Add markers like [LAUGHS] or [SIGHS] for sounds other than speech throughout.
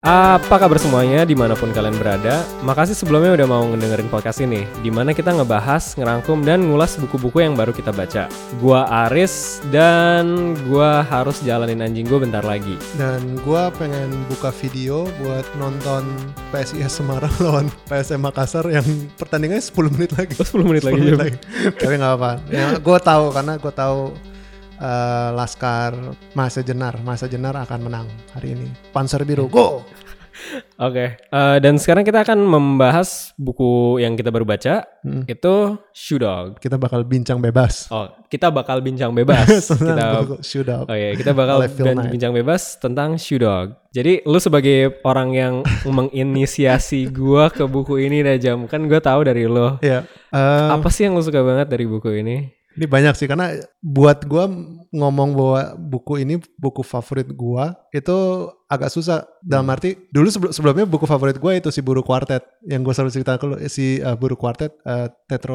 Apa kabar semuanya di mana pun kalian berada? Makasih sebelumnya udah mau ngedengerin podcast ini Di mana kita ngebahas, ngerangkum, dan ngulas buku-buku yang baru kita baca Gua Aris dan gua harus jalanin anjing gue bentar lagi Dan gua pengen buka video buat nonton PSIS Semarang [LAUGHS] lawan PSM Makassar yang pertandingannya 10 menit lagi. Oh 10 menit lagi 10 Jam. Tapi nggak apa-apa. Ya, gue tahu karena gue tahu eh, Laskar Masa Jenar, Masa Jenar akan menang hari ini. Panzer Biru, go! [LAUGHS] Oke, eh, dan sekarang kita akan membahas buku yang kita baru baca Hmm. Itu Shoe Dog Kita bakal bincang bebas. Oh, kita bakal bincang bebas [LAUGHS] Kita Shoe Dog. Oh iya, kita bakal Knight. bincang bebas tentang Shoe Dog. Jadi lu sebagai orang yang [LAUGHS] menginisiasi gua ke buku ini dah jam kan gua tahu dari lo. Iya. Eh, Apa sih yang lu suka banget dari buku ini? Ini banyak sih karena buat gua ngomong bahwa buku ini buku favorit gua itu agak susah dalam Hmm. arti dulu sebelum sebelumnya buku favorit gua itu si Buru Quartet yang gua selalu cerita ke lu eh, si uh, Buru Quartet uh,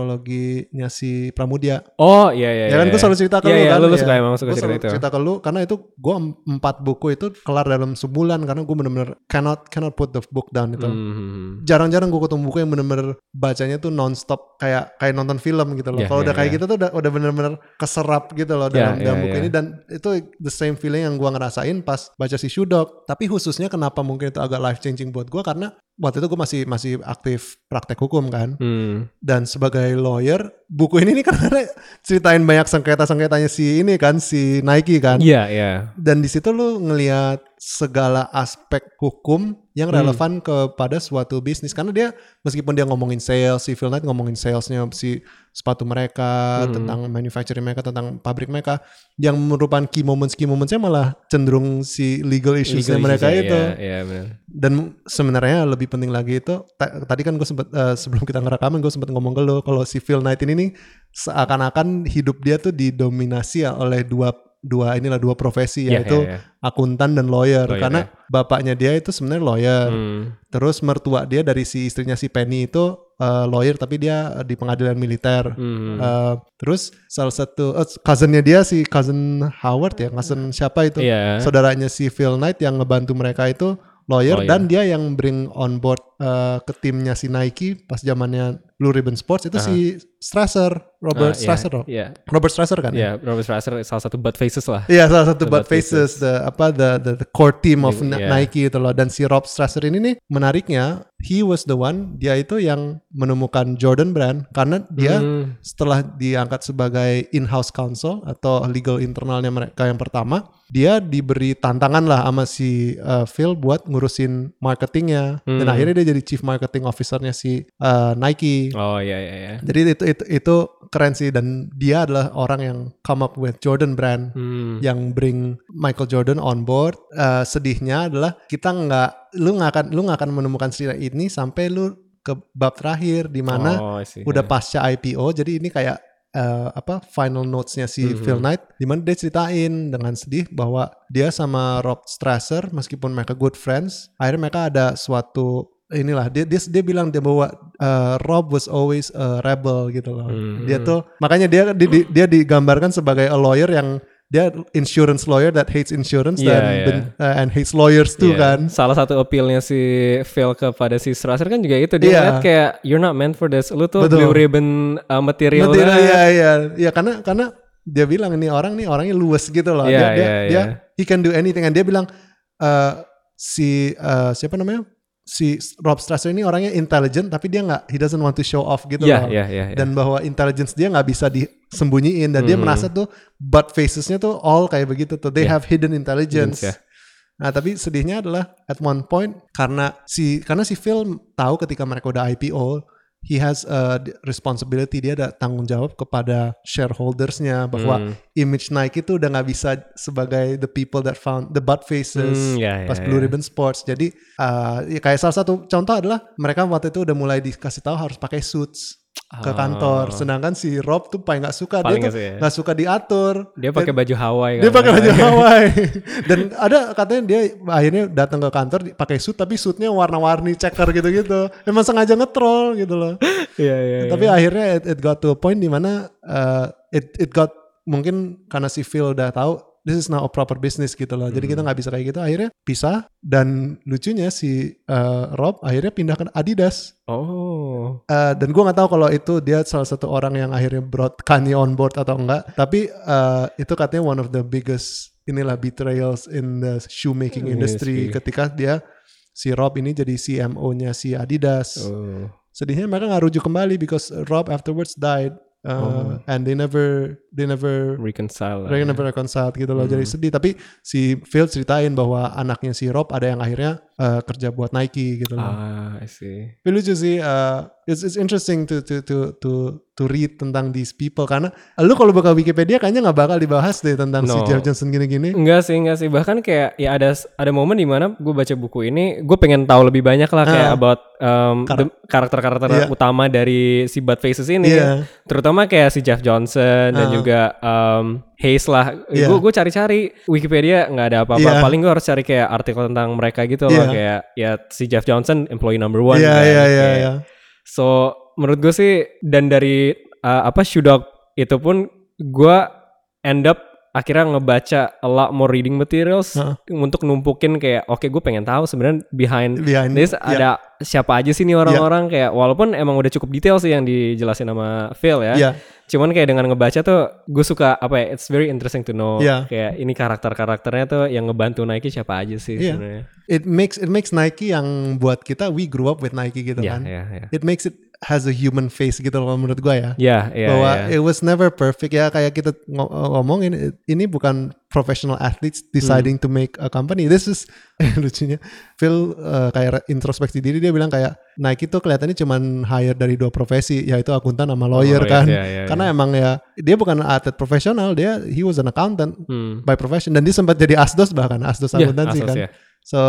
tetraloginya si Pramudia. Oh iya iya. ya kan iya. gua selalu cerita ke Iya, lu iya, kan. lu, lu ya. suka emang suka Gua cerita itu. cerita ke lu karena itu gua em- empat buku itu kelar dalam sebulan karena gua bener-bener cannot cannot put the book down itu. Hmm. Jarang-jarang gue ketemu buku yang bener-bener bacanya tuh nonstop kayak kayak nonton film gitu loh. Iya, Kalau iya, udah kayak iya. gitu tuh udah, udah bener-bener keserap gitu loh dalam, Iya, dalam iya, buku iya. ini dan itu the same feeling yang gua ngerasain pas baca si Shoe Dog. Tapi khususnya kenapa mungkin itu agak life changing buat gua karena waktu itu gue masih masih aktif praktek hukum kan Hmm. dan sebagai lawyer buku ini nih karena ceritain banyak sengketa-sengketanya si ini kan si Nike kan Iya iya. dan di situ lu ngelihat segala aspek hukum yang Hmm. relevan kepada suatu bisnis karena dia meskipun dia ngomongin sales, si Phil Knight ngomongin salesnya si sepatu mereka, Hmm. tentang manufacturing mereka, tentang pabrik mereka, yang merupakan key moments key momentsnya malah cenderung si legal issuesnya Legal mereka issues-nya, itu. Iya benar. Dan sebenarnya lebih penting lagi itu ta- tadi kan gue sempet eh, sebelum kita ngerekaman gue sempet ngomong ke lo kalau si Phil Knight ini nih seakan-akan hidup dia tuh didominasi oleh dua dua inilah dua profesi Iya yaitu iya, iya. akuntan dan lawyer, Lawyer, karena bapaknya dia itu sebenarnya lawyer. Hmm. Terus mertua dia dari si istrinya si Penny itu eh, lawyer tapi dia di pengadilan militer. Hmm. Eh, terus salah satu eh, cousinnya dia si cousin Howard ya, cousin siapa itu? Iya. Saudaranya si Phil Knight yang ngebantu mereka itu lawyer, Lawyer. dan dia yang bring on board eh, ke timnya si Nike pas zamannya Blue Ribbon Sports itu si Strasser, Robert iya, Strasser, Iya. Robert Strasser kan? ya? Iya, Robert Strasser salah satu butt faces lah. Iya salah satu The butt Bud faces, the apa the, the the core team of. Ni- Nike itu loh dan si Rob Strasser ini nih menariknya he was the one dia itu yang menemukan Jordan Brand karena dia Hmm. setelah diangkat sebagai in-house counsel atau legal internalnya mereka yang pertama dia diberi tantangan lah sama si uh, Phil buat ngurusin marketingnya dan Hmm. akhirnya dia jadi chief marketing officernya si uh, Nike Oh iya iya iya. jadi itu itu itu keren sih dan dia adalah orang yang come up with Jordan Brand Hmm. yang bring Michael Jordan on board. Eh, sedihnya adalah kita nggak, lu nggak akan, lu nggak akan menemukan cerita ini sampai lu ke bab terakhir di mana Oh, udah pasca IPO. Jadi ini kayak eh, apa final notesnya si Mhm. Phil Knight, di mana dia ceritain dengan sedih bahwa dia sama Rob Strasser meskipun mereka good friends, akhirnya mereka ada suatu inilah dia dia dia bilang dia bahwa eh, Rob was always a rebel gitu loh. Mhm. Dia tuh makanya dia di- di- dia digambarkan sebagai a lawyer yang dia insurance lawyer that hates insurance Iya, dan iya. ben- eh, and hates lawyers tuh Iya. kan. Salah satu appealnya si Phil kepada si Strasser kan juga itu dia Iya. ngeliat kayak you're not meant for this. Lu tuh Betul. blue ribbon uh, material. Material ya ya ya karena karena dia bilang ini orang nih orangnya luwes gitu loh. Iya, dia dia, iya, dia iya. he can do anything and dia bilang eh, si eh, siapa namanya? Si Rob Strasser ini orangnya intelligent tapi dia nggak he doesn't want to show off gitu Iya loh. iya iya. iya. Dan bahwa intelligence dia nggak bisa disembunyiin dan dia Hmm. merasa tuh butt facesnya tuh all kayak begitu tuh. They Iya. have hidden intelligence. Ya. Nah tapi sedihnya adalah at one point karena si karena si film tahu ketika mereka udah IPO he has a responsibility dia ada tanggung jawab kepada shareholdersnya bahwa Hmm. image Nike itu udah nggak bisa sebagai the people that found the butt faces Hmm, ya, ya, pas Blue ya. Ribbon Sports jadi uh, ya kayak salah satu contoh adalah mereka waktu itu udah mulai dikasih tahu harus pakai suits ke kantor Oh. sedangkan si Rob tuh paling nggak suka Paling dia nggak tuh suka ya. nggak suka diatur Dia pakai baju Hawaii dia pakai baju [LAUGHS] Hawaii dan ada katanya dia akhirnya datang ke kantor pakai suit tapi suitnya warna-warni checker gitu-gitu emang sengaja ngetrol gitu loh Iya [LAUGHS] iya. iya. tapi akhirnya it, it got to a point di mana uh, it it got mungkin karena si Phil udah tahu this is not a proper business gitu loh. Jadi kita Hmm. nggak bisa kayak gitu. Akhirnya pisah dan lucunya si uh, Rob akhirnya pindah ke Adidas. Oh. Uh, dan gue nggak tahu kalau itu dia salah satu orang yang akhirnya brought Kanye on board atau enggak. Tapi uh, itu katanya one of the biggest inilah betrayals in the shoemaking industry Industry. ketika dia si Rob ini jadi CMO-nya si Adidas. Oh. Sedihnya mereka nggak rujuk kembali because Rob afterwards died uh, Oh. and they never they never Reconcile. mereka ya. never reconciled gitu loh. Jadi Hmm. sedih. Tapi si Phil ceritain bahwa anaknya si Rob ada yang akhirnya uh, kerja buat Nike gitu loh. Ah, I see. Tapi lucu sih, uh, it's, it's interesting to to to to to read tentang these people karena lu kalau buka Wikipedia kayaknya nggak bakal dibahas deh tentang si No. Jeff Johnson gini-gini. Enggak sih, enggak sih. Bahkan kayak ya ada ada momen di mana gue baca buku ini, gue pengen tahu lebih banyak lah kayak Ah. about um, Kar- the- karakter-karakter Iya. utama dari si Bad Faces ini. Iya. Terutama kayak si Jeff Johnson dan Ah. Juga um, Hayes lah. Iya. Gue gue cari-cari Wikipedia nggak ada apa-apa. Iya. Paling gue harus cari kayak artikel tentang mereka gitu Iya. loh. Kayak ya si Jeff Johnson employee number one. Iya kan. iya iya iya. So menurut gue sih dan dari uh, apa Shoe Dog itu pun gue end up akhirnya ngebaca a lot more reading materials Heeh. untuk numpukin kayak oke gue pengen tahu sebenarnya behind Behind this iya. ada siapa aja sih nih orang-orang kayak walaupun emang udah cukup detail sih yang dijelasin sama Phil ya. Iya. Cuman kayak dengan ngebaca tuh gue suka apa ya it's very interesting to know Iya. kayak ini karakter-karakternya tuh yang ngebantu Nike siapa aja sih Iya. sebenarnya. It makes it makes Nike yang buat kita we grew up with Nike gitu Iya, kan. iya, iya. It makes it has a human face gitu loh menurut gua ya. Iya, iya, bahwa iya. it was never perfect ya kayak kita ngo- ngomongin ini bukan professional athletes deciding to make a company this is [LAUGHS] lucunya Phil uh, kayak introspeksi diri dia bilang kayak Nike tuh kelihatannya cuman hire dari dua profesi yaitu akuntan sama lawyer lawyer, kan iya, iya, karena emang ya dia bukan atlet profesional dia he was an accountant Hmm. by profession dan dia sempat jadi asdos bahkan asdos Iya, akuntansi Asos kan ya. so.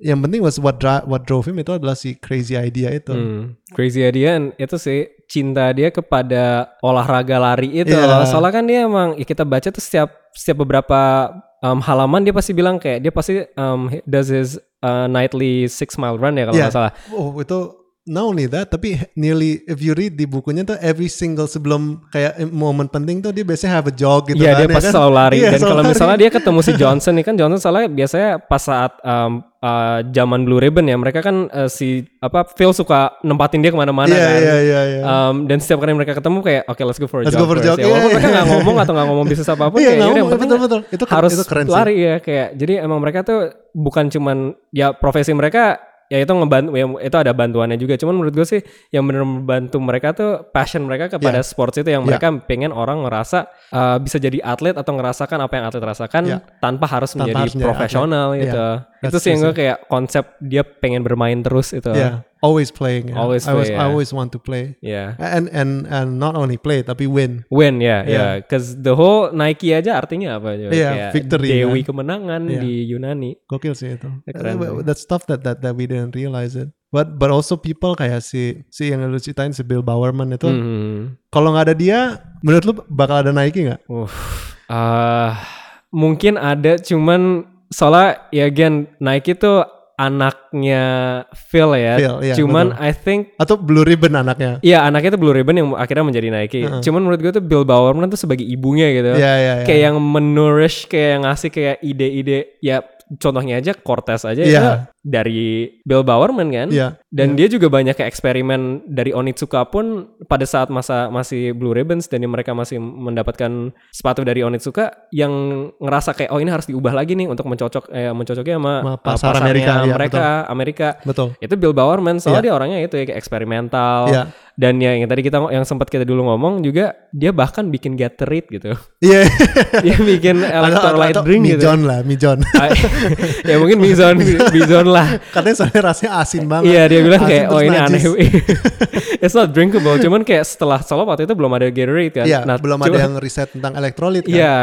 Yang penting was what dra- what drove him itu adalah si crazy idea itu Hmm, crazy idea itu sih cinta dia kepada olahraga lari itu loh. Soalnya kan dia emang ya kita baca tuh setiap setiap beberapa um, halaman dia pasti bilang kayak dia pasti um, does his uh, nightly six mile run ya kalau Iya. nggak salah. Oh itu not only that tapi nearly if you read di bukunya tuh every single sebelum kayak momen penting tuh dia biasanya have a jog gitu Iya kan dia ya pasti kan? selalu lari Iya, dan kalau lari. misalnya dia ketemu si [LAUGHS] Johnson nih kan Johnson soalnya biasanya pas saat um, uh, zaman Blue Ribbon ya mereka kan uh, si apa Phil suka nempatin dia ke mana-mana Iya kan. iya iya iya. Um, dan setiap kali mereka ketemu kayak oke let's go for a Let's jog. go for a first." jog, Ya, iya, walaupun iya, mereka nggak iya. ngomong atau nggak ngomong bisnis apa pun Iya, kayak nggak yaudah, yang ngomong, penting betul, betul. Itu harus itu keren sih. lari ya kayak jadi emang mereka tuh bukan cuman ya profesi mereka ya itu ngebantu ya, itu ada bantuannya juga cuman menurut gue sih yang benar membantu mereka tuh passion mereka kepada Iya. sports itu yang Iya. mereka pengen orang ngerasa uh, bisa jadi atlet atau ngerasakan apa yang atlet rasakan Iya. tanpa harus Tanpa menjadi harus profesional atlet. gitu Iya. itu sih yang gue kayak konsep dia pengen bermain terus itu Yeah, always playing. ya. Always I always, play, I yeah. always want to play. ya And and and not only play tapi win. Win ya, ya, Yeah. cause the whole Nike aja artinya apa? Kayak victory, Dewi kan? kemenangan Iya. di Yunani. Gokil sih itu. Keren. That stuff that that that we didn't realize it. But but also people kayak si si yang lu ceritain si Bill Bowerman itu Hmm. kalau nggak ada dia menurut lu bakal ada Nike nggak? Uh, ah, mungkin ada, cuman soalnya ya again Nike tuh anaknya Phil ya. Phil, iya, cuman betul. I think Atau Blue Ribbon anaknya? Iya anaknya tuh Blue Ribbon yang akhirnya menjadi Nike. Heeh. Cuman menurut gue tuh Bill Bowerman tuh sebagai ibunya gitu. Iya iya iya. Kayak yang menurish, kayak yang ngasih kayak ide-ide. Ya contohnya aja Cortez aja Iya. itu dari Bill Bowerman kan. Iya. Dan dia juga banyak kayak eksperimen dari Onitsuka pun pada saat masa masih Blue Ribbons dan mereka masih mendapatkan sepatu dari Onitsuka yang ngerasa kayak oh ini harus diubah lagi nih untuk mencocok eh, mencocoknya sama, Sama uh, pasar pasarnya Amerika, iya, mereka Amerika. Betul. Itu Bill Bowerman soalnya Iya. dia orangnya itu ya kayak eksperimental. Iya. Dan ya yang tadi kita yang sempat kita dulu ngomong juga dia bahkan bikin Gatorade gitu. Iya. [LAUGHS] dia bikin electrolyte drink gitu. Mijon lah, Mijon. [LAUGHS] Ah, ya mungkin Bizon Bizon [LAUGHS] lah. Katanya soalnya rasanya asin banget. Iya dia bilang Asin kayak oh ini najis. aneh. It's not drinkable. Cuman kayak setelah solo waktu itu belum ada Gatorade kan. Iya, Nah, belum cuman- ada yang riset tentang elektrolit kan. Iya.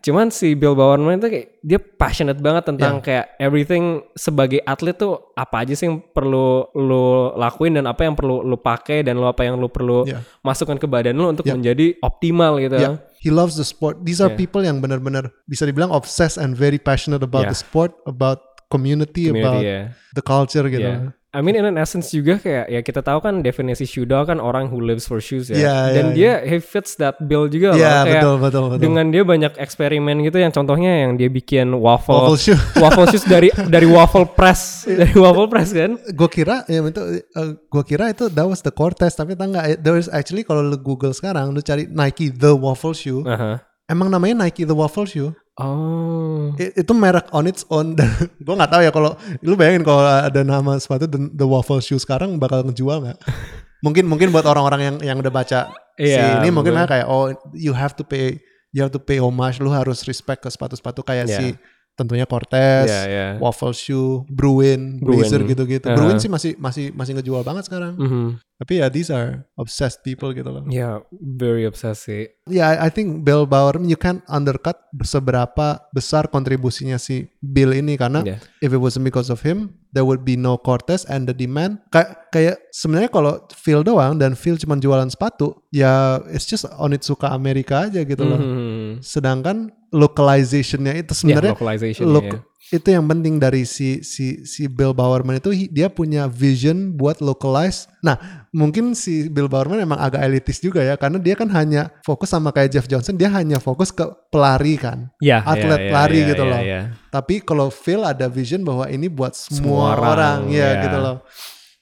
Cuman si Bill Bowerman itu kayak dia passionate banget tentang Iya. kayak everything sebagai atlet tuh apa aja sih yang perlu lu lakuin dan apa yang perlu lu pakai dan lu apa yang lu perlu Iya. masukkan ke badan lu untuk Iya. menjadi optimal gitu. Yeah. He loves the sport. These are Yeah. people yang benar-benar bisa dibilang obsessed and very passionate about Yeah. the sport, about community, Community, about ya. the culture gitu. Yeah. I mean in an essence juga kayak ya kita tahu kan definisi shoe dog kan orang who lives for shoes ya. Iya, Dan iya, dia he fits that bill juga loh. Iya Kayak betul betul betul. dengan dia banyak eksperimen gitu yang contohnya yang dia bikin waffle Waffle shoe. [LAUGHS] waffle shoes dari dari waffle press [LAUGHS] dari waffle press kan. gue kira ya itu gue kira itu that was the Cortez tapi tak nggak there is actually kalau lu Google sekarang lu cari Nike the waffle shoe Aha. emang namanya Nike the waffle shoe Oh. I- itu merek on its own [LAUGHS] dan gue nggak tahu ya kalau lu bayangin kalau ada nama sepatu the, the waffle shoe sekarang bakal ngejual nggak [LAUGHS] mungkin mungkin buat orang-orang yang yang udah baca si Iya, ini mungkin mereka kayak oh you have to pay you have to pay homage lu harus respect ke sepatu-sepatu kayak Iya. si tentunya Cortez Iya, iya. waffle shoe Bruin, Bruin. Blazer gitu-gitu Uh-huh. Bruin sih masih masih masih ngejual banget sekarang Mhm. Tapi ya these are obsessed people gitu loh Ya, very obsessed sih. Ya, I think Bill Bauer you can undercut seberapa besar kontribusinya si Bill ini karena Yeah. if it wasn't because of him, there would be no Cortez and the demand. Kayak kayak sebenarnya kalau Phil doang dan Phil cuma jualan sepatu, ya it's just Onitsuka Amerika aja gitu loh. Mhm. Sedangkan localizationnya itu Ya, sebenarnya localization look ya. Itu yang penting dari si si si Bill Bowerman itu dia punya vision buat localize. Nah, mungkin si Bill Bowerman emang agak elitis juga ya karena dia kan hanya fokus sama kayak Jeff Johnson, dia hanya fokus ke pelari kan. Ya, atlet ya, ya, lari ya, gitu ya, loh. ya. Tapi kalau Phil ada vision bahwa ini buat semua, Semua orang, orang, ya ya. gitu loh.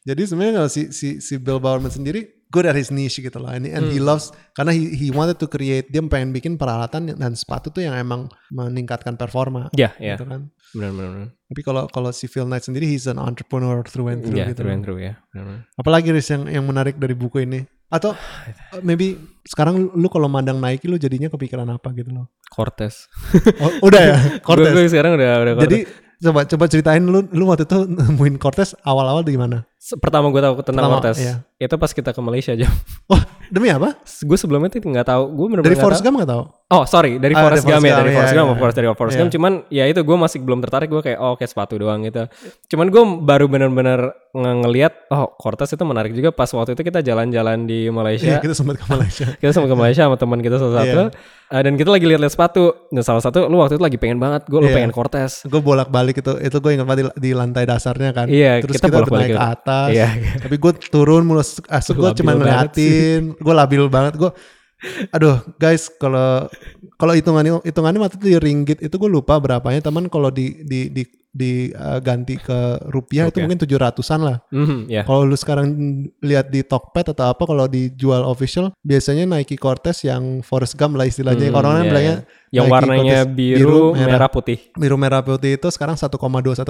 Jadi sebenarnya kalau si si si Bill Bowerman sendiri good at his niche gitu loh. Ini and he Hmm. loves karena he, he wanted to create dia pengen bikin peralatan dan sepatu tuh yang emang meningkatkan performa Ya, ya. gitu kan. Benar, benar, benar. Tapi kalau kalau si Phil Knight sendiri he's an entrepreneur through and through Ya, gitu. true and true ya. Benar, benar. Apalagi Riz yang yang menarik dari buku ini? Atau uh, [SIGHS] maybe sekarang lu, kalau mandang Nike lu jadinya kepikiran apa gitu loh? Cortez. [LAUGHS] Oh, udah ya, [LAUGHS] Cortez. Cortez. Gue sekarang udah udah Cortez. Jadi coba coba ceritain lu lu waktu itu [LAUGHS] nemuin Cortez awal-awal di mana? Pertama gue tahu tentang Pertama, Cortez iya. itu pas kita ke Malaysia aja. Oh, demi apa? gue sebelumnya tuh nggak tahu. Gue bener-bener Dari nggak Forrest tahu. Gump gak tahu? Oh sorry dari Ah, Forrest Gump Forrest ya dari Gump, Forrest iya, Gump iya. of course dari Forrest Iya. Gump. Cuman ya itu gue masih belum tertarik gue kayak oh kayak sepatu doang gitu. Cuman gue baru bener-bener nge ngeliat oh Cortez itu menarik juga pas waktu itu kita jalan-jalan di Iya, Malaysia. kita sempat ke Malaysia. [LAUGHS] kita sama ke Malaysia sama teman kita salah satu. Eh, dan kita lagi lihat-lihat sepatu. Dan salah satu lu waktu itu lagi pengen banget gue lu Iya. pengen Cortez. gue bolak-balik itu itu gue ingat banget di, di lantai dasarnya kan. Iya, Terus kita kita, bolak-balik naik ke. Atas. Iya. Tapi gue turun mulus asuk gue cuma ngeliatin. Gue labil banget gue. Aduh guys kalau kalau hitungannya hitungannya waktu itu di ringgit itu gue lupa berapanya teman kalau di di di di uh, ganti ke rupiah itu Rupiah. mungkin tujuh ratusan lah. Mhm, ya. Kalau lu sekarang lihat di Tokped atau apa kalau dijual official biasanya Nike Cortez yang Forrest Gump lah istilahnya. Hmm, Orang-orang iya, bilangnya Yang Nike warnanya Cortez biru, merah, putih. biru merah putih itu sekarang 1,2 1,3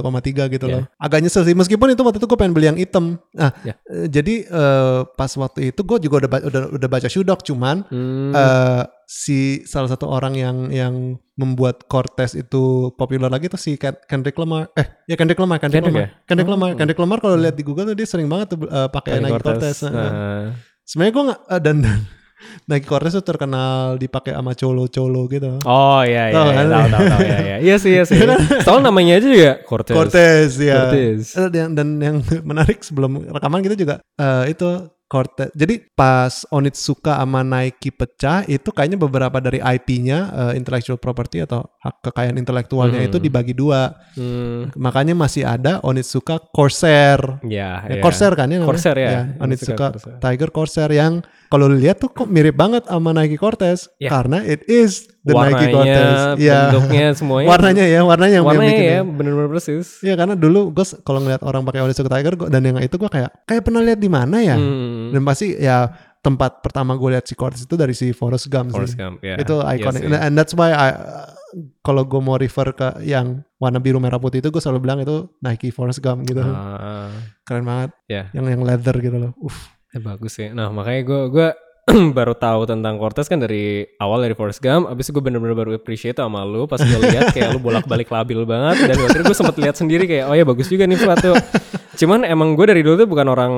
gitu Iya. loh. Agak nyesel sih meskipun itu waktu itu gue pengen beli yang hitam. Nah, Ya. eh, jadi eh, pas waktu itu gue juga udah udah udah baca Shoe Dog cuman Hmm. eh, si salah satu orang yang yang membuat Cortez itu populer lagi tuh si Ken- Kendrick Lamar. Eh, ya Kendrick Lamar, Kendrick, Kendrick Lamar. ya? Kendrick Oh. Lamar, Kendrick Lamar kalau lihat di Google tuh dia sering banget tuh eh, pakai Nike Cortez. Nah, Nah. Sebenarnya gue nggak eh, dan, dan [LAUGHS] Nike Cortez tuh terkenal dipakai sama colo-colo gitu. Oh iya iya, Tahu iya, kan? tahu tahu tahu ya ya. Iya sih iya sih. [LAUGHS] Soalnya namanya aja juga Cortez. Cortez ya. Cortez. Eh, Dan, dan yang [LAUGHS] menarik sebelum rekaman kita juga eh, itu Cortez. Jadi pas Onitsuka sama Nike pecah itu kayaknya beberapa dari IP-nya eh, intellectual property atau hak kekayaan intelektualnya Hmm. itu dibagi dua. Hmm. Makanya masih ada Onitsuka Corsair. Ya, Ya, ya. Corsair kan ya namanya? Corsair ya. Onitsuka Corsair. Tiger Corsair yang kalau lihat tuh kok mirip banget sama Nike Cortez Ya. karena it is the Nike Warnanya, Cortez. Ya. bentuknya [LAUGHS] semuanya. Warnanya ya, warnanya yang yang warnanya bikin ya benar-benar persis. Iya karena dulu gue kalau ngeliat orang pakai Onitsuka Tiger gua, dan yang itu gue kayak kayak pernah lihat di mana ya. Hmm. Dan pasti ya tempat pertama gue lihat si Cortez itu dari si Forrest Gump Forrest sih. Gump ya. Itu Iya iconic. sih. and, and that's why I kalau gue mau refer ke yang warna biru merah putih itu gue selalu bilang itu Nike Forrest Gump gitu. Ah, Keren banget. ya, Yang yang leather gitu loh. Uff. Eh, bagus sih. Nah makanya gue gue [CLEARS THROAT] baru tahu tentang Cortez kan dari awal dari Forrest Gump. Abis itu gue bener-bener baru appreciate sama lu pas gue lihat kayak lu bolak-balik labil banget. Dan waktu itu gue sempet lihat sendiri kayak oh ya bagus juga nih sepatu. Cuman emang gue dari dulu tuh bukan orang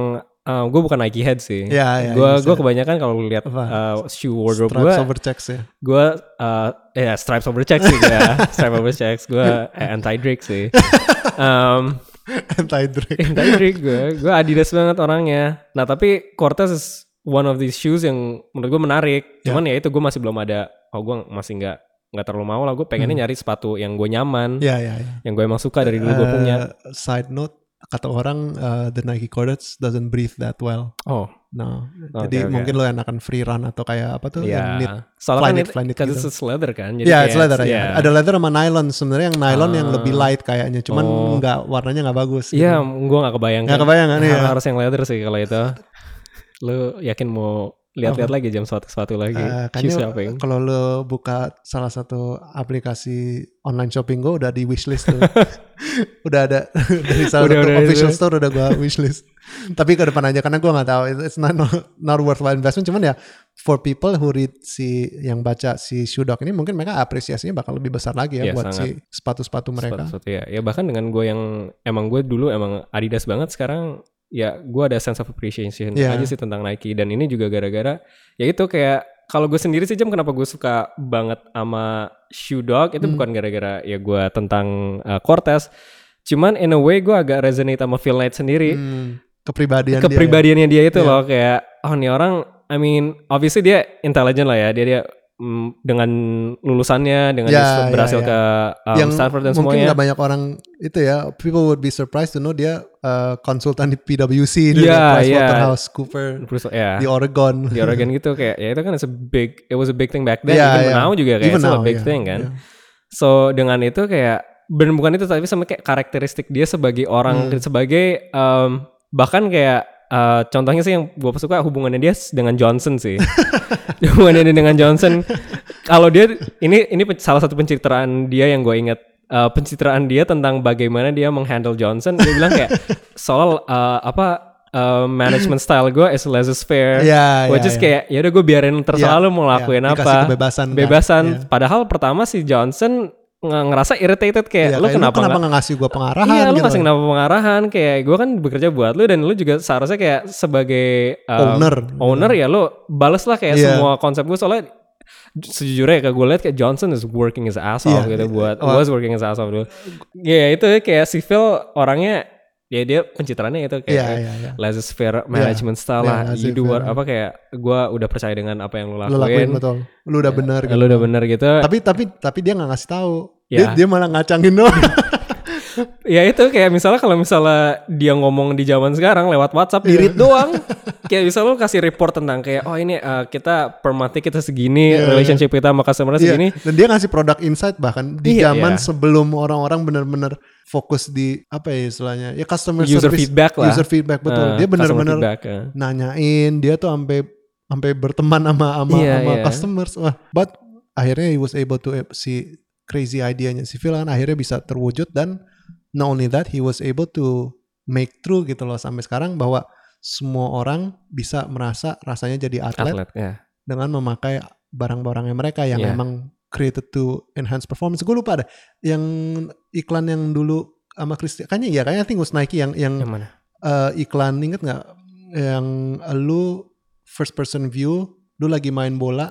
gue bukan Nike head sih. Ya, ya, gue bisa. gue kebanyakan kalau lihat uh, shoe wardrobe Stripes gue over checks ya. gue uh, ya stripes over checks sih gue [LAUGHS] stripes over checks gue anti Drake sih [LAUGHS] um, [LAUGHS] Anti Drake. anti Drake gue gue Adidas banget orangnya. Nah tapi Cortez is one of these shoes yang menurut gue menarik. Cuman ya itu gue masih belum ada oh gue masih nggak nggak terlalu mau lah. Gue pengennya nyari sepatu yang gue nyaman Ya ya ya. yang gue emang suka dari dulu gue Eh, punya. Side note, kata orang uh, the Nike Cordates doesn't breathe that well. Oh, No, Oke, jadi oke. mungkin lo enakan free run atau kayak apa tuh? yang knit. ya. Soalnya fly kan knit, itu, fly knit because gitu. it's leather kan. Ya, it's kayak- leather ya. Ada leather sama nylon. Sebenarnya yang nylon yang Ah. lebih light kayaknya, cuman Oh. nggak warnanya nggak bagus. Iya, gitu. gue gak kebayang. Nggak kebayang kan, iya. Harus yang leather sih kalau itu. Lu yakin mau lihat-lihat lagi jam sepatu-sepatu lagi? Eh, Shoe kayaknya shopping. kalau lo buka salah satu aplikasi online shopping gue udah di wishlist tuh. [LAUGHS] udah ada [LAUGHS] dari salah Udah, satu udah official itu. store udah gue wishlist. Tapi ke depan aja karena gue nggak tahu it's not not worthwhile investment. Cuman ya for people who read si yang baca si Shoe Dog ini mungkin mereka apresiasinya bakal lebih besar lagi ya Iya, buat sangat. si sepatu-sepatu mereka. Sepatu-sepatu ya. Ya bahkan dengan gue yang emang gue dulu emang Adidas banget sekarang ya gue ada sense of appreciation Iya. aja sih tentang Nike dan ini juga gara-gara ya itu kayak kalau gue sendiri sih jam kenapa gue suka banget sama Shoe Dog itu Hmm. bukan gara-gara ya gue tentang uh, Cortez cuman in a way gue agak resonate sama Phil Knight sendiri Hmm, kepribadian dia ya. kepribadiannya dia, itu Iya. loh kayak oh nih orang I mean obviously dia intelligent lah ya dia dia dengan lulusannya dengan dia ya, berhasil ya. ke um, yang Stanford dan mungkin semuanya nggak banyak orang itu ya people would be surprised to know dia uh, konsultan di PwC di iya. Pricewaterhouse Cooper Terus ya di Oregon di Oregon gitu kayak ya itu kan it's a big it was a big thing back then Iya, even iya. now juga kayak Even it's now, a big iya, thing kan iya. so dengan itu kayak bukan itu tapi sama kayak karakteristik dia sebagai orang Hmm. sebagai um, bahkan kayak uh, contohnya sih yang gue suka hubungannya dia dengan Johnson sih. [LAUGHS] Hubungannya dia dengan Johnson. Kalau dia ini ini salah satu pencitraan dia yang gue ingat. Uh, pencitraan dia tentang bagaimana dia menghandle Johnson dia bilang kayak [LAUGHS] soal uh, apa uh, management style gue is laissez-faire Iya, which iya, is iya. kayak ya udah gue biarin terserah Iya, lu mau lakuin iya, apa. kebebasan kan. bebasan Iya. padahal pertama si Johnson ngerasa irritated kayak Iya, lu kayak, kenapa nggak nggak ngasih gue pengarahan Iya, lu gitu. ngasih kenapa pengarahan kayak gue kan bekerja buat lu dan lu juga seharusnya kayak sebagai um, Owner. owner ya lu bales lah kayak Iya. semua konsep gue soalnya sejujurnya kayak gue liat kayak Johnson is working his ass off Iya. gitu buat Oh. was working his ass off dulu. Ya itu kayak si Phil orangnya ya dia pencitraannya itu kayak Iya, iya, iya. laissez-faire management style Iya, lah. you do what apa kayak gue udah percaya dengan apa yang lu Lu lakuin lakuin. betul. Lu udah bener gitu. Lu udah bener gitu. Tapi tapi tapi dia nggak ngasih tahu. Dia, Ya. dia malah ngacangin doang. [LAUGHS] ya itu kayak misalnya kalau misalnya dia ngomong di zaman sekarang lewat WhatsApp Iya. di read doang [LAUGHS] kayak misalnya lu kasih report tentang kayak oh ini uh, kita per monthly kita segini Iya, relationship kita sama customer Iya, segini Dan dia ngasih produk insight bahkan di Iya, zaman iya. sebelum orang-orang bener-bener fokus di apa ya istilahnya ya customer User service, feedback lah. user feedback betul. Uh, dia bener-bener feedback, ya. nanyain dia tuh sampai sampai berteman sama sama Iya, sama iya. customers. Wah, but akhirnya he was able to si crazy idea-nya si Phil kan akhirnya bisa terwujud dan not only that he was able to make true gitu loh sampai sekarang bahwa semua orang bisa merasa rasanya jadi atlet, atlet ya dengan memakai barang-barangnya mereka yang Iya. emang created to enhance performance. Gue lupa ada yang iklan yang dulu sama Christian kayaknya ya kayaknya think was Nike yang yang yang mana eh, iklan inget nggak yang lu first person view lu lagi main bola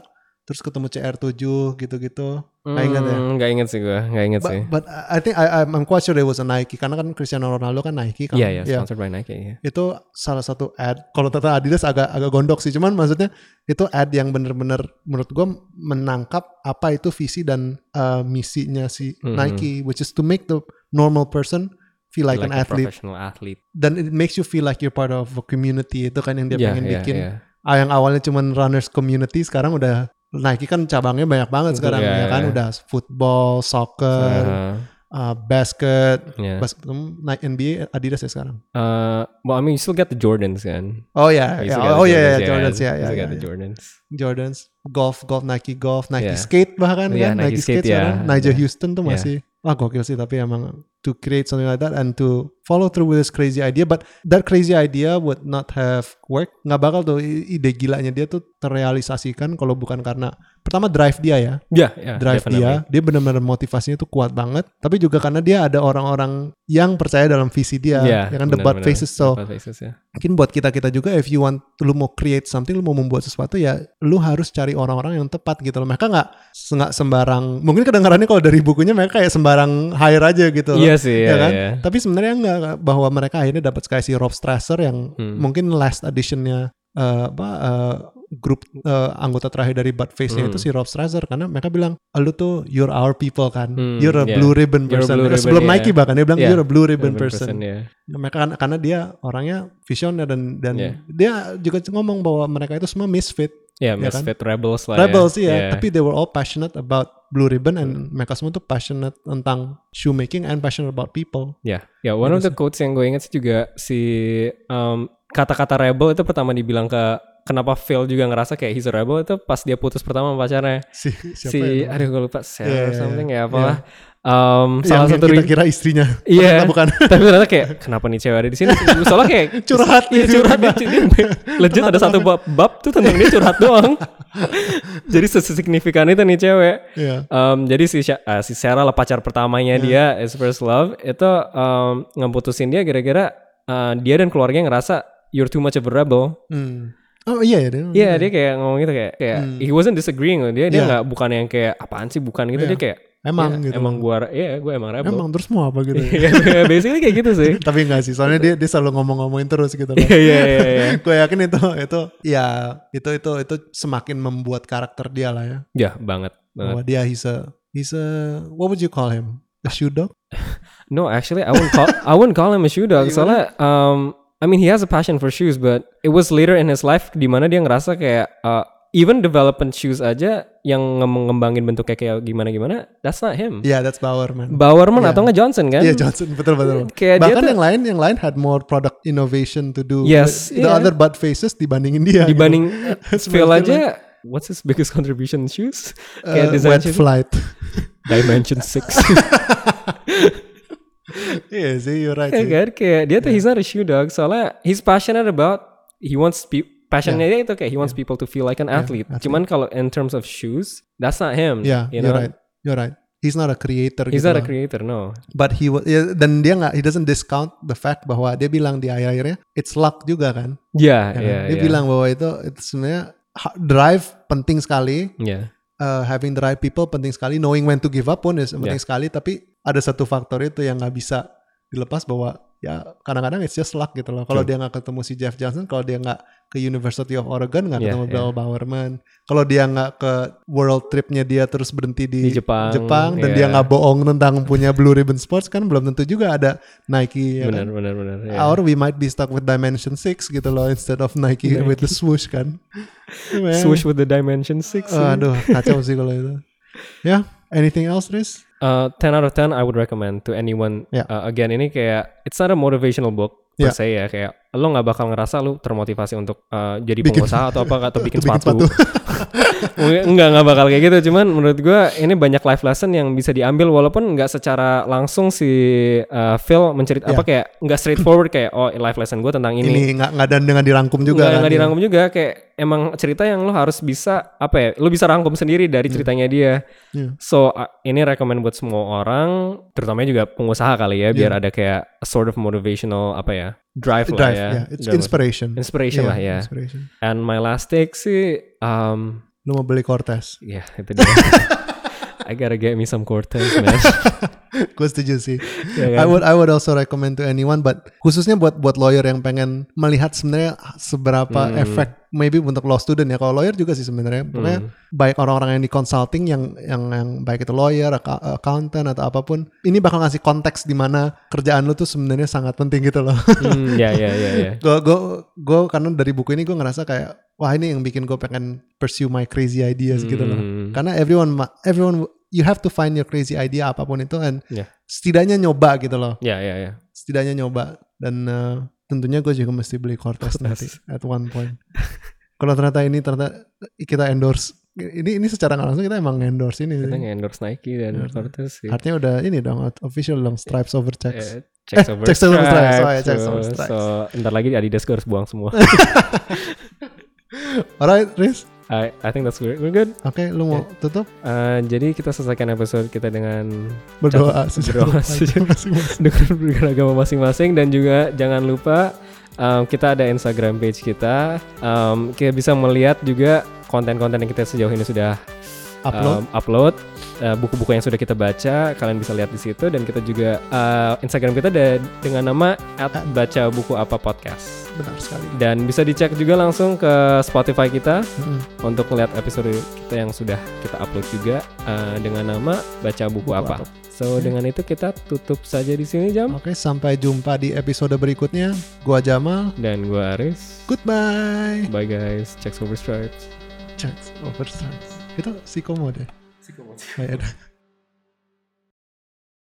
terus ketemu CR7 gitu-gitu. Nggak inget ya? Hmm, nggak inget sih gue nggak inget sih. but, I think I, I'm I'm quite sure it was a Nike karena kan Cristiano Ronaldo kan Nike kan? Iya iya Ya, sponsored by Nike ya itu salah satu ad kalau tentang Adidas agak agak gondok sih cuman maksudnya itu ad yang bener-bener menurut gue menangkap apa itu visi dan uh, misinya si Mhm. Nike which is to make the normal person feel like, an a athlete. professional athlete. Dan it makes you feel like you're part of a community itu kan yang dia Iya, pengen iya, bikin. iya. ah, yang awalnya cuman runners community sekarang udah Nike kan cabangnya banyak banget Betul, sekarang iya, ya kan iya. udah football soccer Uh, uh, basket yeah. bas- Nike NBA Adidas ya sekarang Uh, well, I mean, you still get the Jordans kan? oh ya ya still get the oh ya kan? Jordans ya You ya, ya, ya. Jordans. Jordans golf golf Nike golf Nike Yeah. skate bahkan Iya, kan Nike Nike, skate, skate, sekarang ya. Nigel Ada. Houston tuh Yeah. masih wah gokil sih tapi emang to create something like that and to follow through with this crazy idea. But that crazy idea would not have worked. Nggak bakal tuh ide gilanya dia tuh terrealisasikan kalau bukan karena pertama drive dia ya Ya, ya. drive dia dia benar-benar motivasinya tuh kuat banget tapi juga karena dia ada orang-orang yang percaya dalam visi dia Ya, ya kan the butt faces so faces ya. mungkin buat kita kita juga if you want lu mau create something lu mau membuat sesuatu ya lu harus cari orang-orang yang tepat gitu loh mereka nggak nggak sembarang mungkin kedengarannya kalau dari bukunya mereka kayak sembarang hire aja gitu loh Iya sih, ya iya, kan iya. tapi sebenarnya enggak bahwa mereka akhirnya dapat kayak si Rob Strasser yang Hmm. mungkin last editionnya eh, apa eh, grup eh, anggota terakhir dari Bud Face-nya Hmm. itu si Rob Strasser karena mereka bilang lu tuh you're our people kan Hmm, you're a yeah. blue ribbon person blue Eh, sebelum ribbon, Nike yeah. bahkan dia bilang Yeah. you're a blue ribbon, Urban person, ya. mereka kan- karena dia orangnya visioner dan dan Yeah. dia juga ngomong bahwa mereka itu semua misfit Ya, Ya kan? misfit rebels lah rebels ya. ya, Yeah. tapi they were all passionate about blue ribbon and mereka semua tuh passionate tentang shoemaking and passionate about people Ya, ya one of the quotes yang gue inget sih juga si um, kata-kata rebel itu pertama dibilang ke kenapa Phil juga ngerasa kayak he's a rebel itu pas dia putus pertama sama pacarnya. si siapa si ya? aduh gue lupa Sarah Iya, or iya, something iya. ya apalah. Um, salah yang satu kita kira istrinya Iya, Ternyata bukan [LAUGHS] tapi ternyata kayak kenapa nih cewek ada di sini? [LAUGHS] Soalnya kayak Curhat Iya gitu. curhat dia, dia legit ada satu bab, bab tuh tentang dia curhat doang. [LAUGHS] jadi sesignifikan itu nih cewek. Iya. Um, jadi si uh, si Sarah lah pacar pertamanya dia his first love itu um, ngeputusin dia gara-gara uh, dia dan keluarganya ngerasa you're too much of a rebel. Hmm. Oh iya ya dia. Iya dia kayak ngomong gitu kayak kayak he wasn't disagreeing dia dia Iya. nggak bukan yang kayak apaan sih bukan gitu Iya. dia kayak Emang "Ya, gitu. emang gua iya gue emang rebel. Emang terus mau apa gitu. ya? [LAUGHS] Iya basically kayak gitu sih. [LAUGHS] Tapi enggak sih, soalnya dia dia selalu ngomong-ngomongin terus gitu loh. Iya iya iya. iya. [LAUGHS] Gue yakin itu itu ya itu itu itu semakin membuat karakter dia lah ya. Ya banget. banget. Bahwa dia he's a he's a what would you call him? A shoe dog? No, actually, I wouldn't call I wouldn't call him a shoe dog. Soalnya, um, I mean, he has a passion for shoes, but it was later in his life di mana dia ngerasa kayak uh, even development shoes aja yang nge- ngembangin bentuknya kayak gimana gimana, that's not him. Yeah, that's Bowerman. Bowerman Yeah. atau nggak Johnson kan? Iya Johnson betul betul. Kayak dia Bahkan tuh- yang lain yang lain had more product innovation to do. Yes, the iya. other butt faces dibandingin dia. gitu. Dibanding [LAUGHS] Phil Sebenarnya aja, what's his biggest contribution shoes? Uh, Kayak design wet shoes. flight. [LAUGHS] Dimension 6 [LAUGHS] Iya sih, you're right. Iya sih. kan kayak dia tuh he's not a shoe dog soalnya he's passionate about he wants pe passionnya dia itu kayak he wants people to feel like an athlete. athlete. Cuman kalau in terms of shoes, that's not him. Yeah, you you're know? right. You're right. He's not a creator. He's gitu not a loh. creator, no. But he wa- ya, dan dia nggak he doesn't discount the fact bahwa dia bilang di akhir-akhirnya it's luck juga kan. Yeah, Ya kan? yeah, dia yeah. bilang bahwa itu itu sebenarnya drive penting sekali. yeah. uh, having the right people penting sekali. Knowing when to give up pun is penting Yeah. sekali. Tapi ada satu faktor itu yang nggak bisa dilepas bahwa ya kadang-kadang it's just luck gitu loh. Kalau dia nggak ketemu si Jeff Johnson, kalau dia nggak ke University of Oregon nggak Yeah, ketemu yeah. Bill Bowerman. Kalau dia nggak ke world tripnya dia terus berhenti di, Di Jepang, dan yeah. dia nggak bohong tentang punya Blue Ribbon Sports kan belum tentu juga ada Nike ya benar, kan. benar, benar. yeah. Or we might be stuck with Dimension 6 gitu loh instead of Nike, Nike. with the swoosh kan. [LAUGHS] Swoosh with the dimension six. Oh, aduh, kacau sih kalau itu. [LAUGHS] Ya, anything else, Riz? Uh, 10 out of 10 I would recommend to anyone. Yeah. Uh, again, ini kayak it's not a motivational book per Yeah. se ya kayak lo nggak bakal ngerasa lo termotivasi untuk uh, jadi Bikin- pengusaha atau apa atau [LAUGHS] bikin Bikin sepatu. Enggak [LAUGHS] enggak bakal kayak gitu cuman menurut gua ini banyak life lesson yang bisa diambil walaupun nggak secara langsung si uh, Phil mencerit apa Yeah. kayak nggak straightforward kayak oh life lesson gue tentang ini, Ini nggak nggak dan dengan dirangkum juga nggak kan. nggak dirangkum juga kayak emang cerita yang lo harus bisa apa ya lo bisa rangkum sendiri dari ceritanya dia Iya. so uh, ini rekomend buat semua orang terutama juga pengusaha kali ya biar ada kayak a sort of motivational apa ya drive, lah Drive, ya yeah. It's Dalam- inspiration. inspiration Iya, lah ya Inspiration. and my last take sih um Lu mau beli Cortez? ya itu dia [LAUGHS] I gotta get me some Cortez man [LAUGHS] Gue setuju sih. I kan? would I would also recommend to anyone, but khususnya buat buat lawyer yang pengen melihat sebenarnya seberapa Hmm. efek maybe untuk law student ya. Kalau lawyer juga sih sebenarnya. Pokoknya Hmm. baik orang-orang yang di consulting yang yang yang baik itu lawyer, acc- accountant atau apa pun, ini bakal ngasih konteks di mana kerjaan lu tuh sebenarnya sangat penting gitu loh. Hmm, ya ya ya ya [LAUGHS] gue gue karena dari buku ini gue ngerasa kayak wah ini yang bikin gue pengen pursue my crazy ideas gitu loh Hmm. karena everyone everyone you have to find your crazy idea apa pun itu and Ya. setidaknya nyoba gitu loh ya ya ya setidaknya nyoba dan eh, tentunya gue juga mesti beli Cortez nanti at one point kalau ternyata ini ternyata kita endorse ini ini secara langsung kita emang endorse ini kita sih. nge-endorse Nike dan Hmm. Cortez sih artinya udah ini dong official dong stripes over checks Eh, checks Eh, over checks over stripes. stripes. Oh, ya, checks over So- stripes. So, ntar lagi Adidas gue harus buang semua. [LAUGHS] alright Riz I, I think that's good. We're good. oke lu mau tutup Uh, jadi kita selesaikan episode kita dengan berdoa Berdoa [LAUGHS] dengan beragama masing-masing dan juga jangan lupa um, kita ada Instagram page kita. Um, kita bisa melihat juga konten-konten yang kita sejauh ini sudah upload um, upload. Uh, buku-buku yang sudah kita baca, kalian bisa lihat di situ dan kita juga uh, Instagram kita ada dengan nama @baca buku apa podcast. Benar sekali. Dan bisa dicek juga langsung ke Spotify kita Mm-mm. untuk melihat episode kita yang sudah kita upload juga uh, dengan nama baca buku, Buku apa. apa. So dengan itu kita tutup saja di sini jam Oke, sampai jumpa di episode berikutnya. Gua Jamal. dan gua Aris. Goodbye. Bye guys, check over stripes. Checks over stripes. Itu psikomo deh. Oh, ya udah.